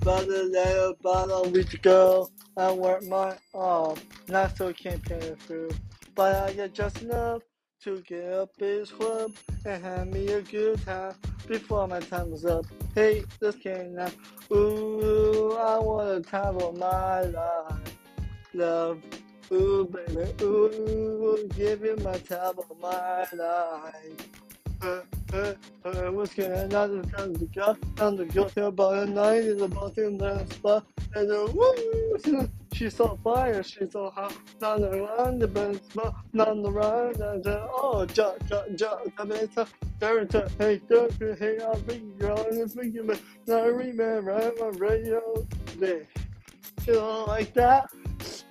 day about a week ago. I worked my arm, not so campaign through, but I get just enough to get up this club and have me a good time before my time was up. Hey, this now. Ooh, I want a time of my life. Love, ooh, baby, ooh, give you my time of my life. Uh, what's going on? Time to go, time to go to about a night is about to the spot, and uh, woo, she's so fire, she's so hot, not around the best spot, around the oh, ja, ja, ja, the best, there, hey, don't you hey, I'll be on the finger, but not remember, I'm on radio. She don't like that,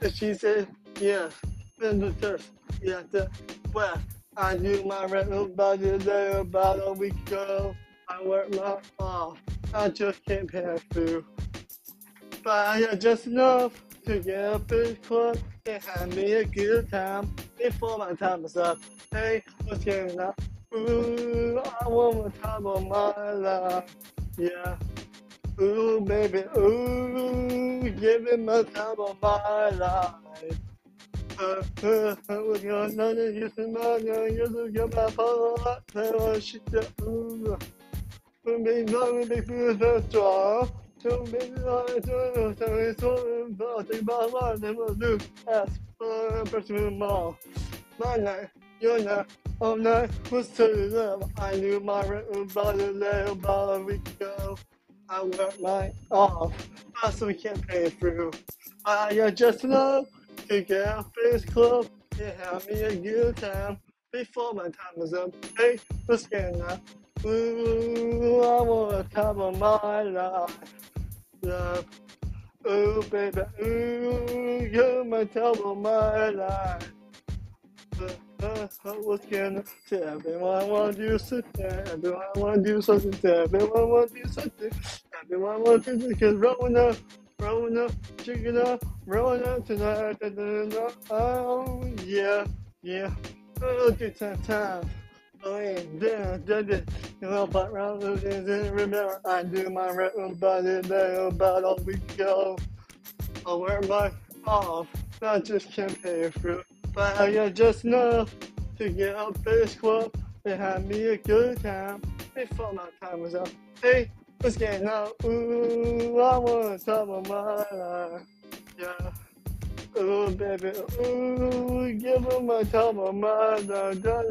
and she said, yeah, in the church, yeah, the west. I do my rental budget there about a week ago. I work my off. I just can't pay through. But I got just enough to get up this club and have me a good time before my time is up. Hey, what's going on? Ooh, I want more time of my life. Yeah. Ooh, baby, ooh, give me my time of my life. Uh, uh, we're going to use the man, use the good man, follow up, follow shit, ooh. We'll be going to be the draw. To be like to the so about the bar, and we'll do as for a person mall. My night, your night, all night was to love. I knew my about a little about a week ago. I worked my off, so we can't pay it through. I just enough get out this club and have me a good time before my time is up. Hey, let's get. Ooh, I want a time of my life. Love. Ooh, baby, ooh, you're my time of my life. Uh, uh, what's gonna say? Everyone to do something. Everyone want to do something. Everyone want to do something. Everyone want to do because rolling up, rolling up, chicken up, rolling up tonight. Oh yeah, yeah. Oh, good time, time. Oh yeah, yeah, yeah, yeah. You know, but round the days, remember I do my rhythm by the day about a week ago. I wear my off, not just campaign fruit, but I got just enough to get up this club and have me a good time before my time was up. Hey, what's getting out? Ooh, I want to top of my life. Yeah. Ooh, baby, ooh, give him my top of my life. Da,